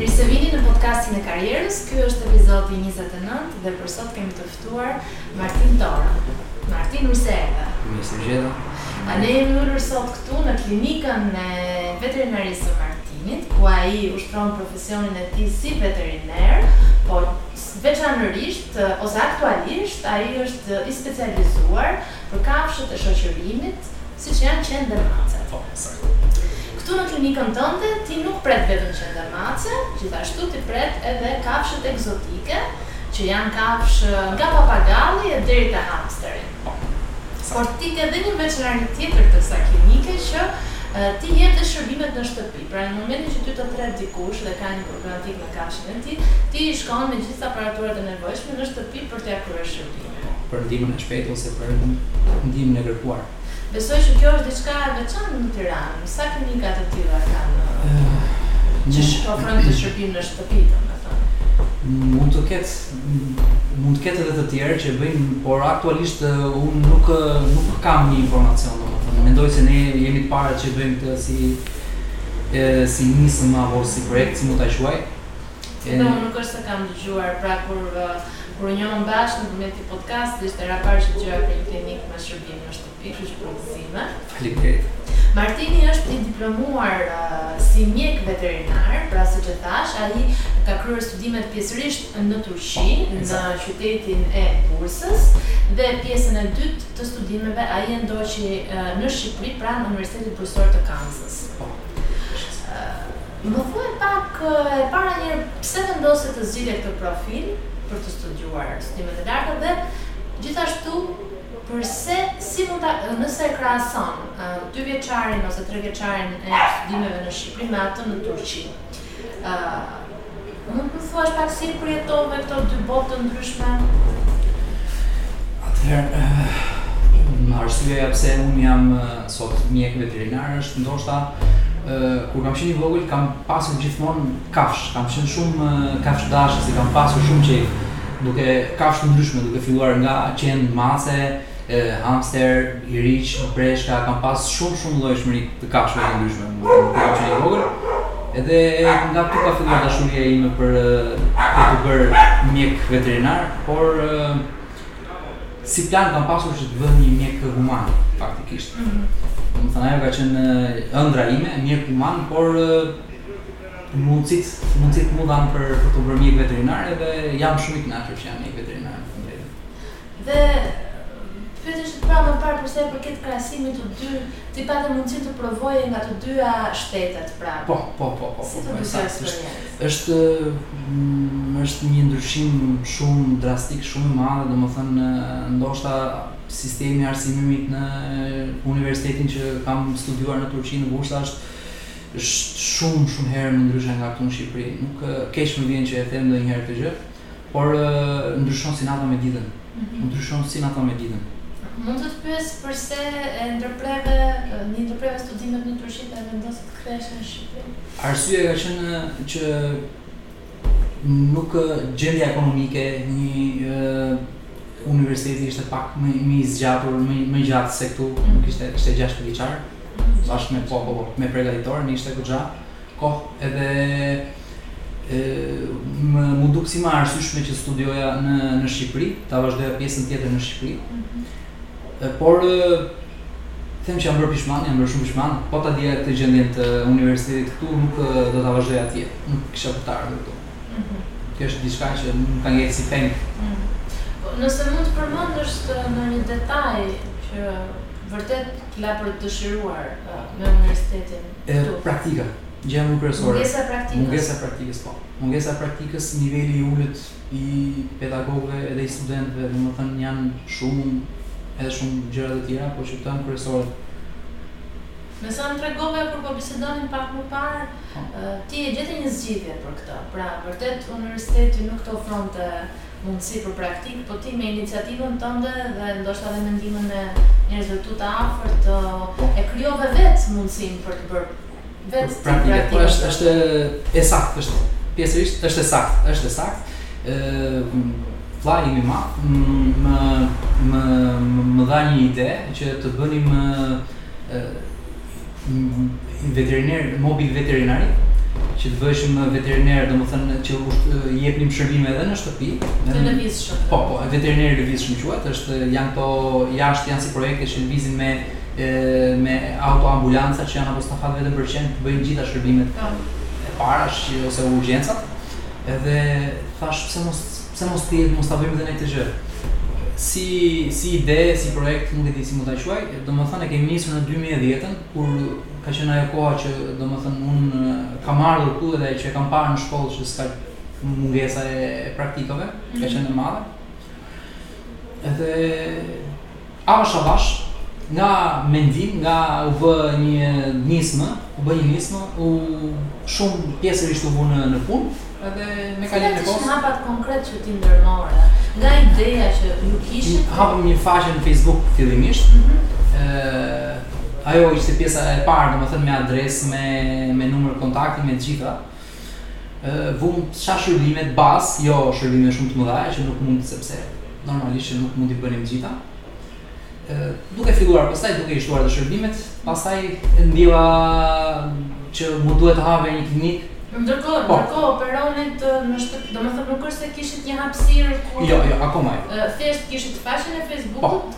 Mirë se vini në podcastin e karrierës, ky është epizodi njëzet e nëntë dhe për sot kemi të ftuar Martin Torën. Martin, mirë se erdhe. Mirë se ju gjeta. A ne jemi ulur sot këtu në klinikën e veterinarisë së Martinit, ku ai ushtron profesionin e tij si veterinar, por veçanërisht ose aktualisht ai është i specializuar për kafshët e shoqërimit, siç janë qentë dhe macet. Po, saktë. Këtu në klinikën tënde ti nuk pret vetëm qen dhe mace, gjithashtu ti pret edhe kafshët ekzotike, që janë kafshë nga papagalli e deri te hamsteri. Por ti ke dhe një veçanëri tjetër të kësaj klinike që ti jep dhe shërbimet në shtëpi. Pra në momentin që ty të thret dikush dhe ka një problematikë me kafshën e tij, ti i shkon me gjithë aparaturat e nevojshme në shtëpi, për t'ia kryer shërbimet. Për ndihmën e shpejtë ose për ndihmën e kërkuar. Besoj që kjo është diçka e veçantë në Tiranë, sa klinika të tilla ka ë që ofrojnë këtë shërbim në shtëpi, domethënë? Mund të ketë, mund të ketë edhe të tjerë që bëjnë, por aktualisht unë nuk nuk kam një informacion, domethënë mendoj se ne jemi të parët që bëjmë këtë si si nisëm apo si projekt, si mund ta quaj. Edhe unë nuk është se kam dëgjuar, pra kur kur u njohëm bashkë nëpërmjet një podcasti ishte hera e parë që dëgjoja për një klinikë me shërbim në shtëpi, kështu që për gëzime. Faleminderit. Martini është i diplomuar si mjek veterinar, pra siç e thashë, ai ka kryer studimet pjesërisht në Turqi, në qytetin e Bursës dhe pjesën e dytë të studimeve ai e ndoqi në Shqipëri pranë Universitetit Bujqësor të Kamzës. Po. Më thuaj pak e para një herë pse vendose të zgjidhje këtë profil për të studiuar studimet e larta dhe gjithashtu përse si mund ta nëse e krahason dy vjeçarin ose tre vjeçarin e studimeve në Shqipëri me atë në Turqi. A mund të më thuash pak si i përjetove këto dy botë të ndryshme? Atëherë, arsyeja pse unë jam sot mjek veterinar është ndoshta kur kam qenë i vogël kam pasur gjithmonë kafshë, kam qenë shumë kafshëdashës, i kam pasur shumë qejf duke kafshë të ndryshme, duke filluar nga qen, mace, Hamster, iriç, breshka, kam pas shumë shumë llojshmëri të kafshëve të ndryshme, kur kam qenë i vogël. Edhe nga aty ka filluar dashuria ime për për t'u bërë mjek veterinar, por si plan kam pasur që të bëhem një mjek human, faktikisht. Mm -hmm. Domethënë, ajo ka qenë ëndrra ime, mjek human, por mundësitë, mundësitë m'u dhanë për, për t'u bërë mjek veterinar, edhe jam shumë i knaqër që jam mjek veterinar. Dhe pyetja që të bëra më parë përsa i përket krahasimit të dy, ti pate mundësinë të provoje nga të dyja shtetet pra. Po, po, po, po, si, të dy eksperiencë. Është është një ndryshim shumë drastik, shumë i madh, domethënë ndoshta sistemi arsimimit në universitetin që kam studiuar në Turqi në Bursa është është shumë shumë herë më ndryshe nga këtu në Shqipëri. Nuk keq më vjen që e them ndonjëherë këtë gjë. Por ndryshon si nata me ditën. Nuk ndryshon si nata me ditën. Mund të të pyes përse e ndërpreve, i ndërpreve studimet në Turqi dhe vendose të kthehesh në Shqipëri? Arsyeja ka qenë që nuk gjendja ekonomike një universiteti ishte pak më më i zgjatur, më i gjatë se këtu, nuk ishte ishte gjashtëvjeçar, bashkë me po po po me përgatitore, ishte goxha. kohë edhe mu duk si ma arsyshme që të studioja në, në Shqipëri, ta vazhdoja pjesën tjetër në Shqipëri. Mm -hmm. Por, them që jam bërë pishman, jam bërë shumë pishman, po ta dija këtë gjendjen të universitetit këtu, nuk do ta vazhdoj atje, nuk kisha për të ardhur këtu. Mm -hmm. Kjo është diçka që më ka ngejt si peng. Mm -hmm. Nëse mund të përmendësh një detaj që vërtet la për të dëshiruar në universitetin, Këtu. Praktika. Gjëja më kryesore. Mungesa e praktikës. Mungesa e praktikës, po. Mungesa e praktikës, niveli i ulët i pedagogëve edhe i studentëve, domethënë janë shumë edhe shumë gjëra të tjera, po që këto janë kryesoret. Me sa më tregove kur po bisedonim pak më parë, ti e gjete një zgjidhje për këtë. Pra, vërtet universiteti nuk të ofronte mundësi për praktikë, po ti me iniciativën tënde dhe ndoshta edhe me ndihmën e njerëzve tu të afërt e krijove vetë mundësinë për të bërë vetë ti praktikë. Po është është e saktë, është pjesërisht është e saktë, është e saktë. ë Vëllai im ma, më, më, më, më dha një ide që të bënim veteriner, mobil veterinari, që të bëheshim veterinerë, domethënë që jepnim shërbime edhe në shtëpi. Dhe në lëvizje shumë. Po, po, veteriner i lëvizshëm quhet, është janë to, jashtë janë si projekte që lëvizin me me autoambulanca që janë apostafat vetëm për qenë të bëjnë gjitha shërbimet po. e para ose urgjencat edhe thash pse mos Pse mos të jetë, mos ta bëjmë edhe ne këtë gjë. Si si ide, si projekt, nuk e di si mund ta quaj, domethënë e kemi nisur në dy mijë e dhjetën, kur ka qenë ajo koha që domethënë unë kam ardhur këtu edhe që e kam parë në shkollë që s'ka mungesa e praktikave, ka qenë e madhe. Edhe Avash avash, nga mendim, nga u bë një nismë, u bë një nismë, u shumë pjesërisht u vu në në punë, edhe me kalimin e kohës. Cilat ishin hapat konkretë që ti ndërmore? Nga ideja që ju kishit? Hapëm një faqe në Facebook fillimisht. Mm -hmm. ajo ishte pjesa e parë, domethënë me adresë, me me numër kontakti, me të gjitha. vumë ca shërbimet bazë, jo shërbime shumë të mëdha që nuk mund sepse normalisht nuk mund t'i bënim gjitha. Ë duke filluar pastaj duke i shtuar shërbimet, pastaj e ndjeva që mund duhet të hap një klinikë. Ndërkohë, po. ndërkohë operonit në shtëpi, domethënë nuk është se kishit një hapësirë ku Jo, jo, akoma jo. Thjesht kishit faqen e Facebookut. Po.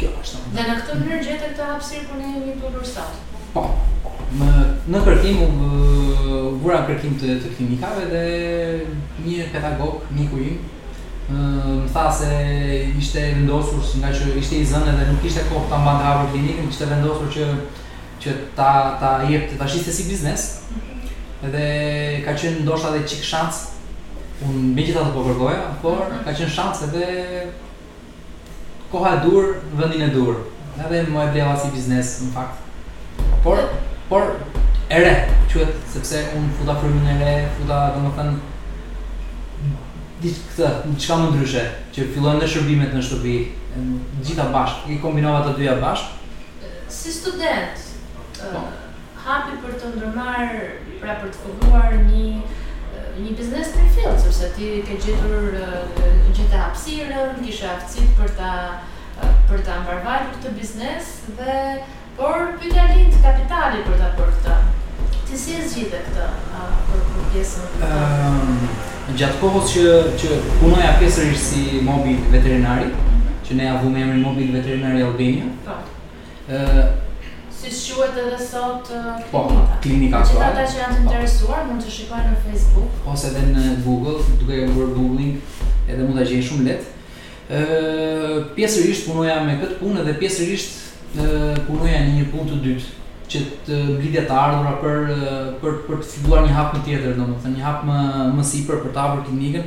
Kjo është. Dhe në këtë mënyrë gjetët këtë hapësirë ku ne jemi të ulur sot. Po. Në në kërkim u vura në kërkim të të klinikave dhe një pedagog, miku im, më tha se ishte vendosur, nga që ishte i zënë dhe nuk kishte kohë ta mbante hapur klinikën, kishte vendosur që që ta ta jepte që ta shiste si biznes dhe ka qenë ndoshta edhe çik shans unë megjithatë po kërkoja por mm -hmm. ka qenë shans edhe koha e duhur në vendin e duhur edhe ma e bleva si biznes në fakt por por e re quhet sepse unë futa frymën e re futa domethënë diçka diçka më ndryshe që fillojnë dhe shërbimet në shtëpi të gjitha bashkë i kombinova të dyja bashkë Si student, hapi për të ndërmarrë, pra për të filluar një një biznes prej fillit, sepse ti ke gjetur gjithë hapësirën, kishe aftësitë për ta për ta mbarëvajtur këtë biznes dhe por pyetja lind kapitali për ta bërë këtë. Ti si e zgjidhe këtë për për pjesën e të Gjatë kohës që që punoja pjesërisht si mobil veterinari, që ne ia vumë emrin mobil veterinari Albania, Po. Ë siç quhet edhe sot po, klinika aktuale. Gjithë ata që janë të interesuar mund të shikojnë në Facebook ose edhe në Google, duke bërë googling, edhe mund ta gjejnë shumë lehtë. Ë pjesërisht punoja me këtë punë dhe pjesërisht punoja në një punë të dytë që të mblidhja të ardhura për për për të filluar një hap më tjetër, domethënë një hap më më sipër për të hapur klinikën.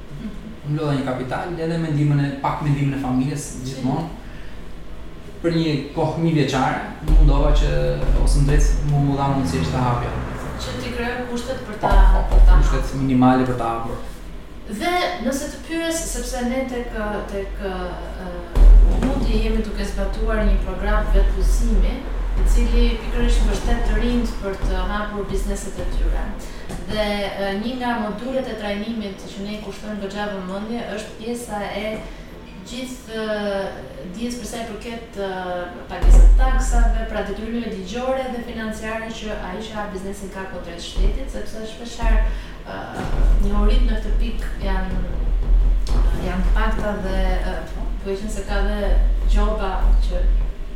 mblodha një kapital edhe me ndihmën e pak me ndihmën e familjes gjithmonë për një kohë njëvjeçare u mundova që ose më drejt më u dha mundësi që ta hapja që t'i krijoje kushtet për ta po, po, po, kushtet minimale për ta hapur dhe nëse të pyes sepse ne tek tek mundi jemi duke zbatuar një program vetëpunësimi i cili pikërisht mbështet të rinjtë për të hapur bizneset e tyre Dhe një nga modulet e trajnimit që ne i kushtojmë goxha vëmendje është pjesa e gjithë dijes për sa i përket pagesë së taksave, pra detyrimeve ligjore dhe financiare që ai që ka biznesin ka kundrejt shtetit, sepse shpeshherë njohuritë në këtë pikë janë janë të pakta dhe duke qenë se ka dhe gjoba që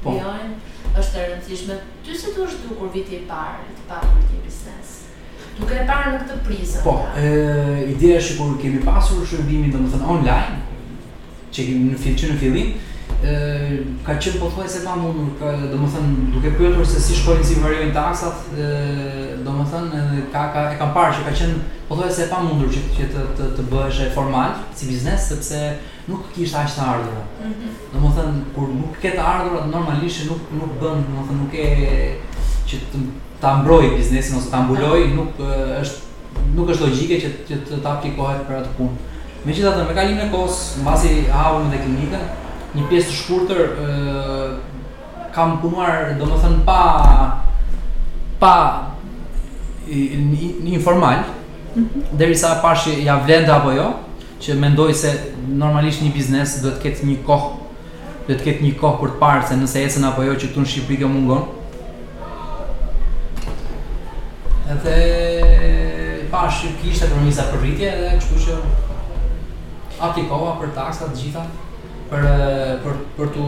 vijojnë, është e rëndësishme. Ty si të është dukur viti i parë i të paturit një biznes? Duke e parë në këtë prizëm. Po, ideja është kur kemi pasur shërbimin domethënë online, që kemi në fillim që në fillim, ë ka qenë pothuajse e pamundur, ka domethënë duke pyetur se si shkojnë si variojnë taksat, ë domethënë ka ka e kam parë që ka qenë pothuajse e pamundur që që të të, të bëhesh e formal si biznes sepse Nuk kishte aq të ardhura. Domethënë kur nuk ke të ardhura normalisht që nuk nuk bën, domethënë nuk ke që të ta mbrosh biznesin ose ta mbulosh, nuk është nuk është logjike që që të, të aplikohet për atë punë. Megjithatë, me kalimin e kohës, mbasi hapëm edhe klinikën, një pjesë të shkurtër ë kam punuar, domethënë pa pa informal, derisa pashë që ia vlente apo jo, që mendoj se normalisht një biznes duhet të ketë një kohë, duhet të ketë një kohë për të parë se nëse ecën apo jo që këtu në Shqipëri kjo mungon. Edhe pashë që kishte premisa për rritje edhe kështu që aplikova për taksat të gjitha për për për t'u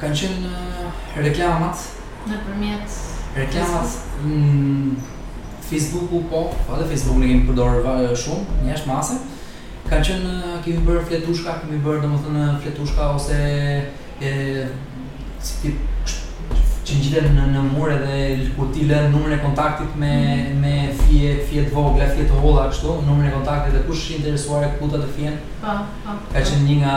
Kanë qenë reklamat nëpërmjet reklamat në Facebook, apo po, po edhe Facebook-un e kemi përdorur shumë, jashtë mase, ka qenë, kemi bërë fletushka, kemi bërë domethënë fletushka ose e, si tip që ngjiten në, në mure dhe ku ti lë numrin e kontaktit me, mhm. me fije, fije të vogla, fije të holla, kështu, numrin e kontaktit dhe kush është i interesuar e këput atë fijen, po, po. ka qenë një nga,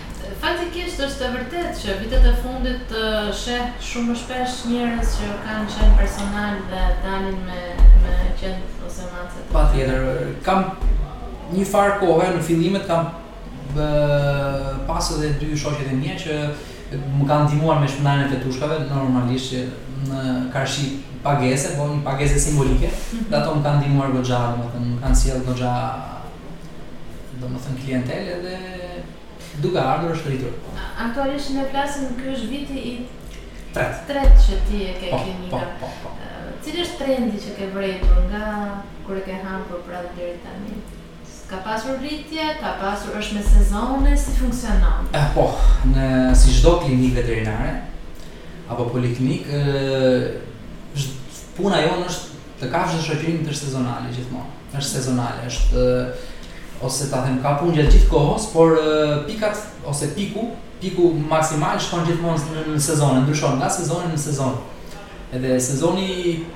Faktikisht është e vërtetë që vitet e fundit të sheh shumë më shpesh njerëz që kanë qen personalë dhe dalin me me qentë ose macat e tyre. Patjetër, kam një farë kohe në fillimet kam pas edhe dy shoqet e mia që më kanë ndihmuar me shpërndarjen e fletushkave, normalisht në karshi pagese, po një pagese simbolike, dhe ato më kanë ndihmuar goxha, domethënë më kanë sjellë goxha Domethënë klientelë edhe duke ardhur është rritur. Aktualisht ne flasim ky është viti i tretë. Tretë që ti e ke po, klinikën. Po, po, po, po. Cili është trendi që ke vërejtur nga kur e ke hapur pra deri tani? Ka pasur rritje, ka pasur është me sezone, si funksionon? Eh, po, në si çdo klinikë veterinare apo poliklinikë, puna jonë është Te kafshët e shoqërimit është sezonale gjithmonë. Është sezonale, është ose ta them ka punë gjatë gjithë kohës, por pikat ose piku, piku maksimal shkon gjithmonë në, në sezon, ndryshon nga sezoni në sezon. Edhe sezoni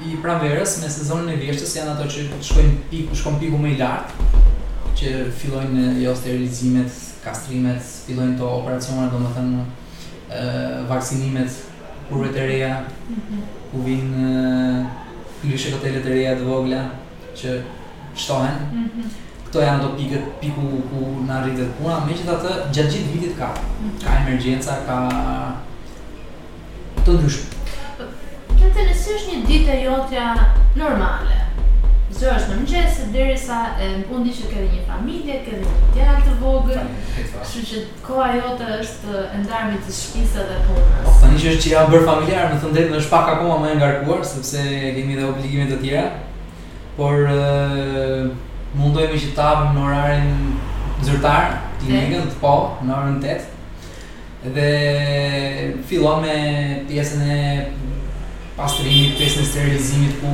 i pranverës me sezonin e vjeshtës janë ato që shkojnë piku, shkon piku më i lartë, që fillojnë jo sterilizimet, kastrimet, fillojnë të operacionet, domethënë, vaksinimet, Kuret e reja, ku vijnë klyshë, kotele të reja të vogla, që shtohen. Mhm. Këto janë ato pikat, piku ku na rritet puna, megjithatë gjatë gjithë vitit ka. Mhm. Ka emergjenca, ka të ndryshme. Këtë, si është një ditë e jotja normale, Që herët në mëngjes, derisa e përmendi që ke një familje, ke një djalë të vogël, kështu që Koha jote është e ndarë midis shtëpisë edhe punës. Po tani që është që jam bërë familjar, me thënë të drejtën është pak akoma më e ngarkuar, sepse kemi dhe obligime të tjera, por mundohemi që të hapim në orarin zyrtar, klinikën, po, në orën 8, dhe fillon me pjesën e pastrimit, pjesën e sterilizimit ku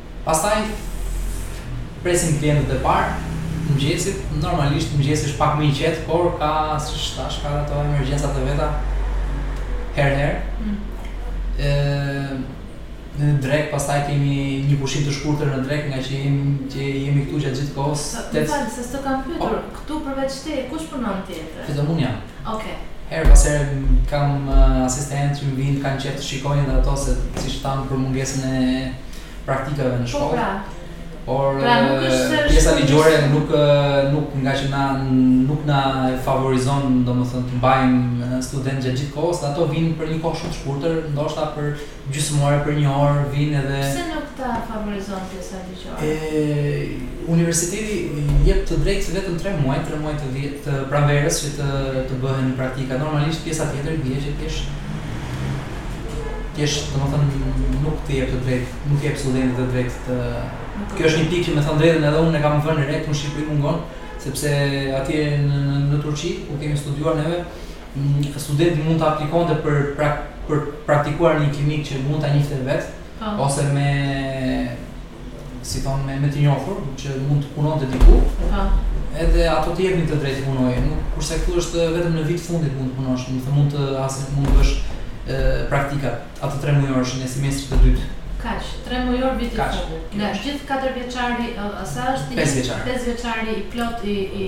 Pastaj presim klientët e parë të mëngjesit, normalisht mëngjesi është pak më i qetë, por ka siç thashë ka ato emergjencat e veta herë herë. Ë në drekë pastaj kemi një pushim të shkurtër në drekë ngaqë jemi që jemi këtu gjatë gjithë kohës. Më fal se s'të kam pyetur, këtu përveç teje kush punon tjetër? Vetëm unë jam. Oke. Herë pas herë kam asistentë që më vijnë, kanë qejf të shikojnë dhe ato se siç thamë për mungesën e praktikave në po, shkollë. Po pra. Por, eh, pjesa ligjore nuk eh, nuk nga që na nuk na favorizon, domethënë të mbajmë eh, studentë gjatë gjithë kohës, ato vijnë për një kohë shumë të shkurtër, ndoshta për Gjysmë ore për një orë vijnë edhe. Pse nuk ta favorizon pjesa ligjore? Universiteti jep të drejtë vetëm tre muaj, tre muajt e vitit, të pranverës që të të bëhen praktika. Normalisht pjesa tjetër bie që të jesh të jesh, domethënë nuk të jep të drejtë, nuk i jep studentit të drejtë të Kjo është një pikë që me thënë të drejtën edhe unë e kam vënë re, këtu në Shqipëri mungon, sepse atje në në Turqi ku kemi studiuar neve, Një student mund të aplikonte për pra, për të praktikuar në një klinikë që mund ta njihte vetë po. ose me si i thonë me me të njohur që mund të punonte diku. Po. Edhe ato të jepnin të drejtë të punoje, nuk kurse këtu është vetëm në vit të fundit mund të punosh, domethënë mund të asë mund të bësh praktika ato 3 mujore në semestrin e dytë. Kaq, 3 mujorë vitin e fundit. Nga gjithë 4 vjeçari, sa është 5 vjeçari. 5 vjeçari i plot i i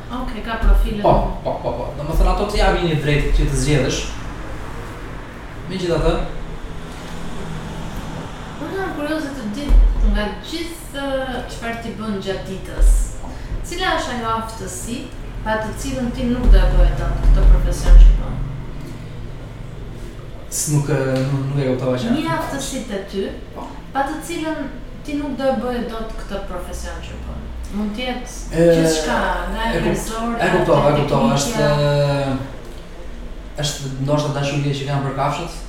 Ok, ka profile. Po, po, po, po. Domethënë ato të japin të drejtë që të zgjedhësh. Megjithatë, unë jam kurioze të di nga gjithë çfarë ti bën gjatë ditës. Cila është ajo aftësi, pa të cilën ti nuk do e bëje dot këtë profesion që bën? Se nuk, nuk e kuptova që. Një aftësi te ty, po. pa të cilën Ti nuk do e bëje dot këtë profesion që bën. Mund të jetë gjithçka, nga shpirtërorja, te teknikja. E kuptova, e kuptova, është është ndoshta dashuria që kam për kafshët.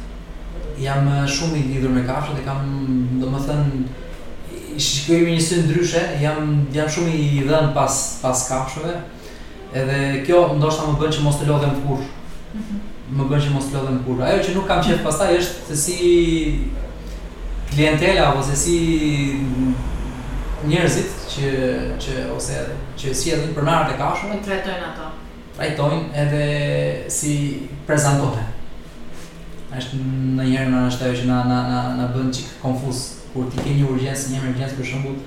Jam shumë i lidhur me kafshët, e kam, domethënë, i shikoj me një sy ndryshe, jam jam shumë i dhënë pas pas kafshëve. Edhe kjo ndoshta më bën që mos të lodhem kurrë. Më bën që mos të lodhem kurrë. Ajo që nuk kam qejf pastaj është se si klientela apo se si njerëzit që që ose që sjellin pronarët e kafshëve i trajtojnë ato. Trajtojnë edhe si prezantohen. Është ndonjëherë na është ajo që na na na na bën çik konfuz kur ti ke një urgjencë, një emergjencë për shembull,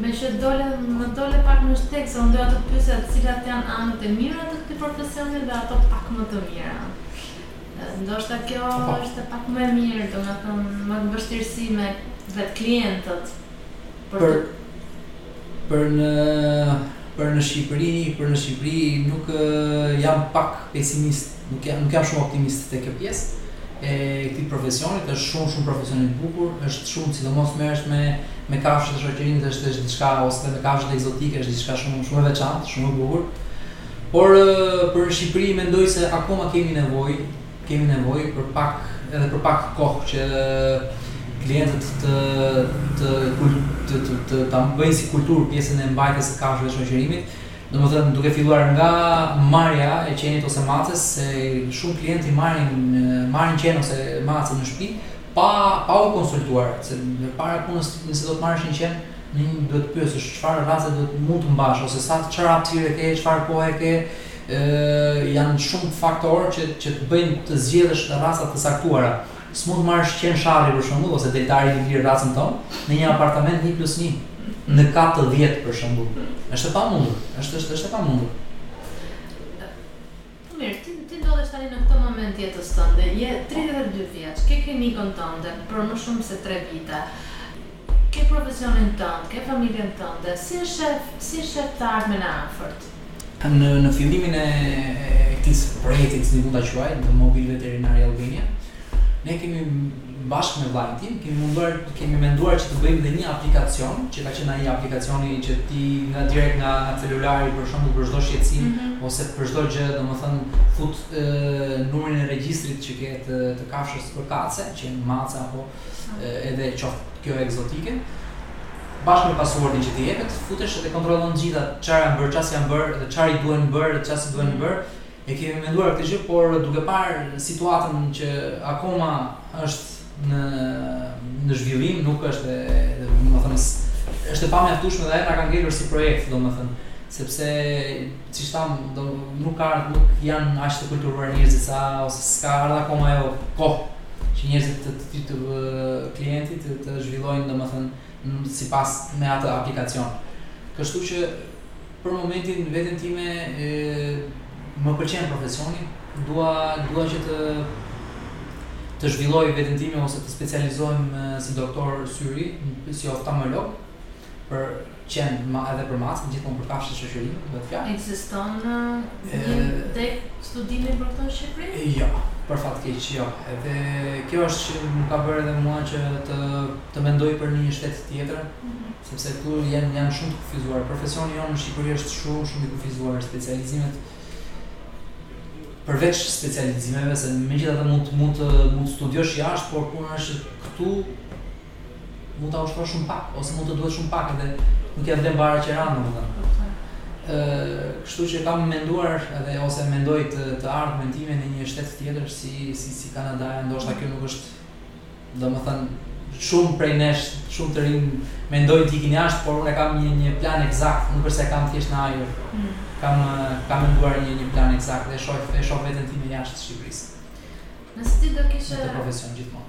Meqë dole, më dole pak në shteg se unë doja të të pyesja cilat janë anët e mira të këtij profesioni dhe ato pak më të mira. Ndoshta kjo është pak më e mirë, domethënë me vështirësi me vetë klientët. Për, për për në për në Shqipëri, për në Shqipëri nuk, jam pak pesimist Nuk jam nuk jam shumë optimist te kjo pjesë e këtij profesionit, është shumë shumë profesion i bukur, është shumë sidomos merresh me me kafshët e shoqërimit është është diçka ose me kafshët ekzotike është diçka shumë shumë e veçantë, shumë e bukur. Por për në Shqipëri mendoj se akoma kemi nevojë, kemi nevojë për pak edhe për pak kohë që klientët të të të të të ta bëjnë si kulturë pjesën e mbajtjes së kafshëve të shoqërimit. Domethënë duke filluar nga marrja e qenit ose maces se shumë klientë i marrin marrin qen ose mace në shtëpi pa pa u konsultuar, se më para punës nëse do të marrësh një qen në një duhet të pyesësh çfarë race do të, mund të mbash ose sa çfarë hapësire ke, çfarë kohe ke, ë janë shumë faktorë që që të bëjnë të zgjedhësh raca të caktuara. S'mund të marrësh qen sharri për shembull ose deltarin ilir racën tonë në një apartament një plus një në kat të dhjetë për shembull. Është e pamundur, është është është e pamundur. Mirë, ti ti ndodhesh tani në këtë moment jetës tënde, je 32 vjeç, ke klinikën tënde për më shumë se 3 vite. Ke profesionin tënd, ke familjen tënde, si e shef, si shef të ardhmen e afërt? Në në fillimin e e këtij projekti, siç mund ta quaj, The Mobile Veterinary Albania, ne kemi bashkë me vllain tim, kemi munduar, kemi menduar që të bëjmë dhe një aplikacion, që ka qenë ai aplikacioni që ti nga direkt nga nga celulari për shembull për çdo shqetësim ose për çdo gjë, domethënë fut numrin e regjistrit që ke të të kafshës përkatëse, qen mace apo. edhe qoftë kjo ekzotike, bashkë me pasuordin që të jepet, futesh edhe kontrollon të gjitha çfarë janë bërë, çfarë s'janë bërë, edhe çfarë i duhen bërë, edhe çfarë s'i duhen mm. bërë. E kemi menduar këtë gjë, por duke parë situatën që akoma është në në zhvillim, nuk është e, domethënë është e pamjaftueshme dhe na ka ngelur si projekt, domethënë, sepse Siç thamë, do nuk ka ardhur, nuk janë aq të kulturuar njerëzit sa ose s'ka ardhur akoma ajo kohë që njerëzit të të, të, të klientit të, të zhvillojnë domethënë sipas me atë aplikacion. Kështu që për momentin veten time e, më pëlqen profesioni, dua dua që të të zhvilloj veten time ose të specializohem si doktor syri, si oftalmolog. për qen ma edhe për mace gjithmonë për kafshë të shoqërimit bëhet fjalë. Ekziston një degë studimi për këtë në Shqipëri? Jo, për fat keq jo. Edhe kjo është që më ka bërë edhe mua që të të mendoj për një shtet tjetër, mm -hmm. sepse këtu janë janë shumë të kufizuar. Profesioni jonë në Shqipëri është shumë shumë i kufizuar, specializimet përveç specializimeve se megjithatë mund mund të mund të studiosh jashtë, por puna është këtu mund ta ushtrosh shumë pak ose mund të duhet shumë pak dhe nuk ia vlen barra qiranë domethënë. Po pse? Ë, kështu që kam menduar edhe ose mendoj të të ardhmen time në një shtet tjetër si si si Kanada, ndoshta kjo nuk është domethënë shumë prej nesh, shumë të rinj mendojnë të ikin jashtë, por unë kam një një plan eksakt, nuk është se kam thjesht në ajër. Mm. Kam kam menduar një një plan eksakt dhe shoh e shoh veten time jashtë Shqipërisë. Nëse ti do kishe profesion gjithmonë.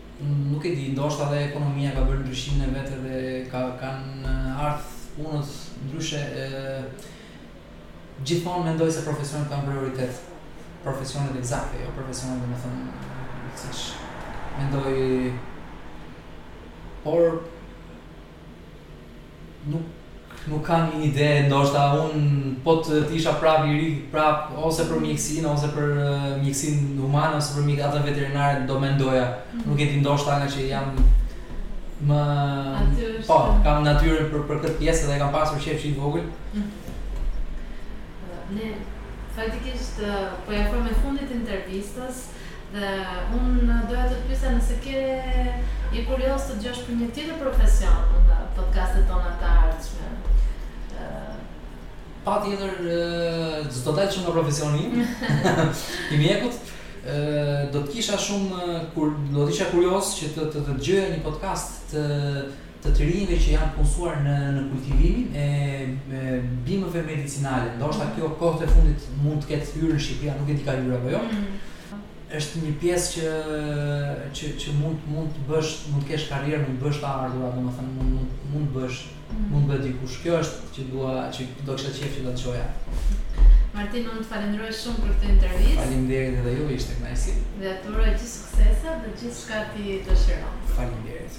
Nuk e di, ndoshta dhe ekonomia ka bërë ndryshimin e vet edhe ka kanë ardh punët ndryshe e gjithmonë mendoj se profesionet kanë prioritet. Profesionet eksakte, jo profesionet domethënë siç mendoj por Nuk nuk kam një ide, ndoshta unë po të isha prap i ri, prap ose për mjekësinë, ose për mjekësinë humane, ose për mjekë atë veterinare do mendoja. Mm. Nuk e di ndoshta nga që jam më po, kam natyrën për për këtë pjesë dhe kam pasur qejf që i vogël. Mm. Ne faktikisht po i afrohemi fundit të intervistës, Dhe unë doja të të pyesja nëse je kurioz të dëgjosh për një tjetër profesion në podcastet tona të ardhshme. Patjetër, s'do të dal shumë nga profesioni im, i mjekut, do të kisha shumë, kur, do të isha kurioz që të të, të gjëja një podcast të të të rinjve që janë të punësuar në në kultivimin e bimëve medicinale. Ndoshta kjo kohët e fundit mund të ketë hyrë në Shqipëri, a nuk e di ka hyrë apo jo. Është një pjesë që që që mund mund të bësh, mund të kesh karrierë, mund të bësh të ardhura, domethënë mund mund mund të bësh, mund të bëhet dikush. Kjo është që dua që do kisha qejf që ta dëgjoja. Martin, unë të falenderoj shumë për këtë intervistë. Faleminderit edhe ju, ishte kënaqësi. Dhe të uroj gjithë suksese dhe gjithçka që ti dëshiron. Faleminderit.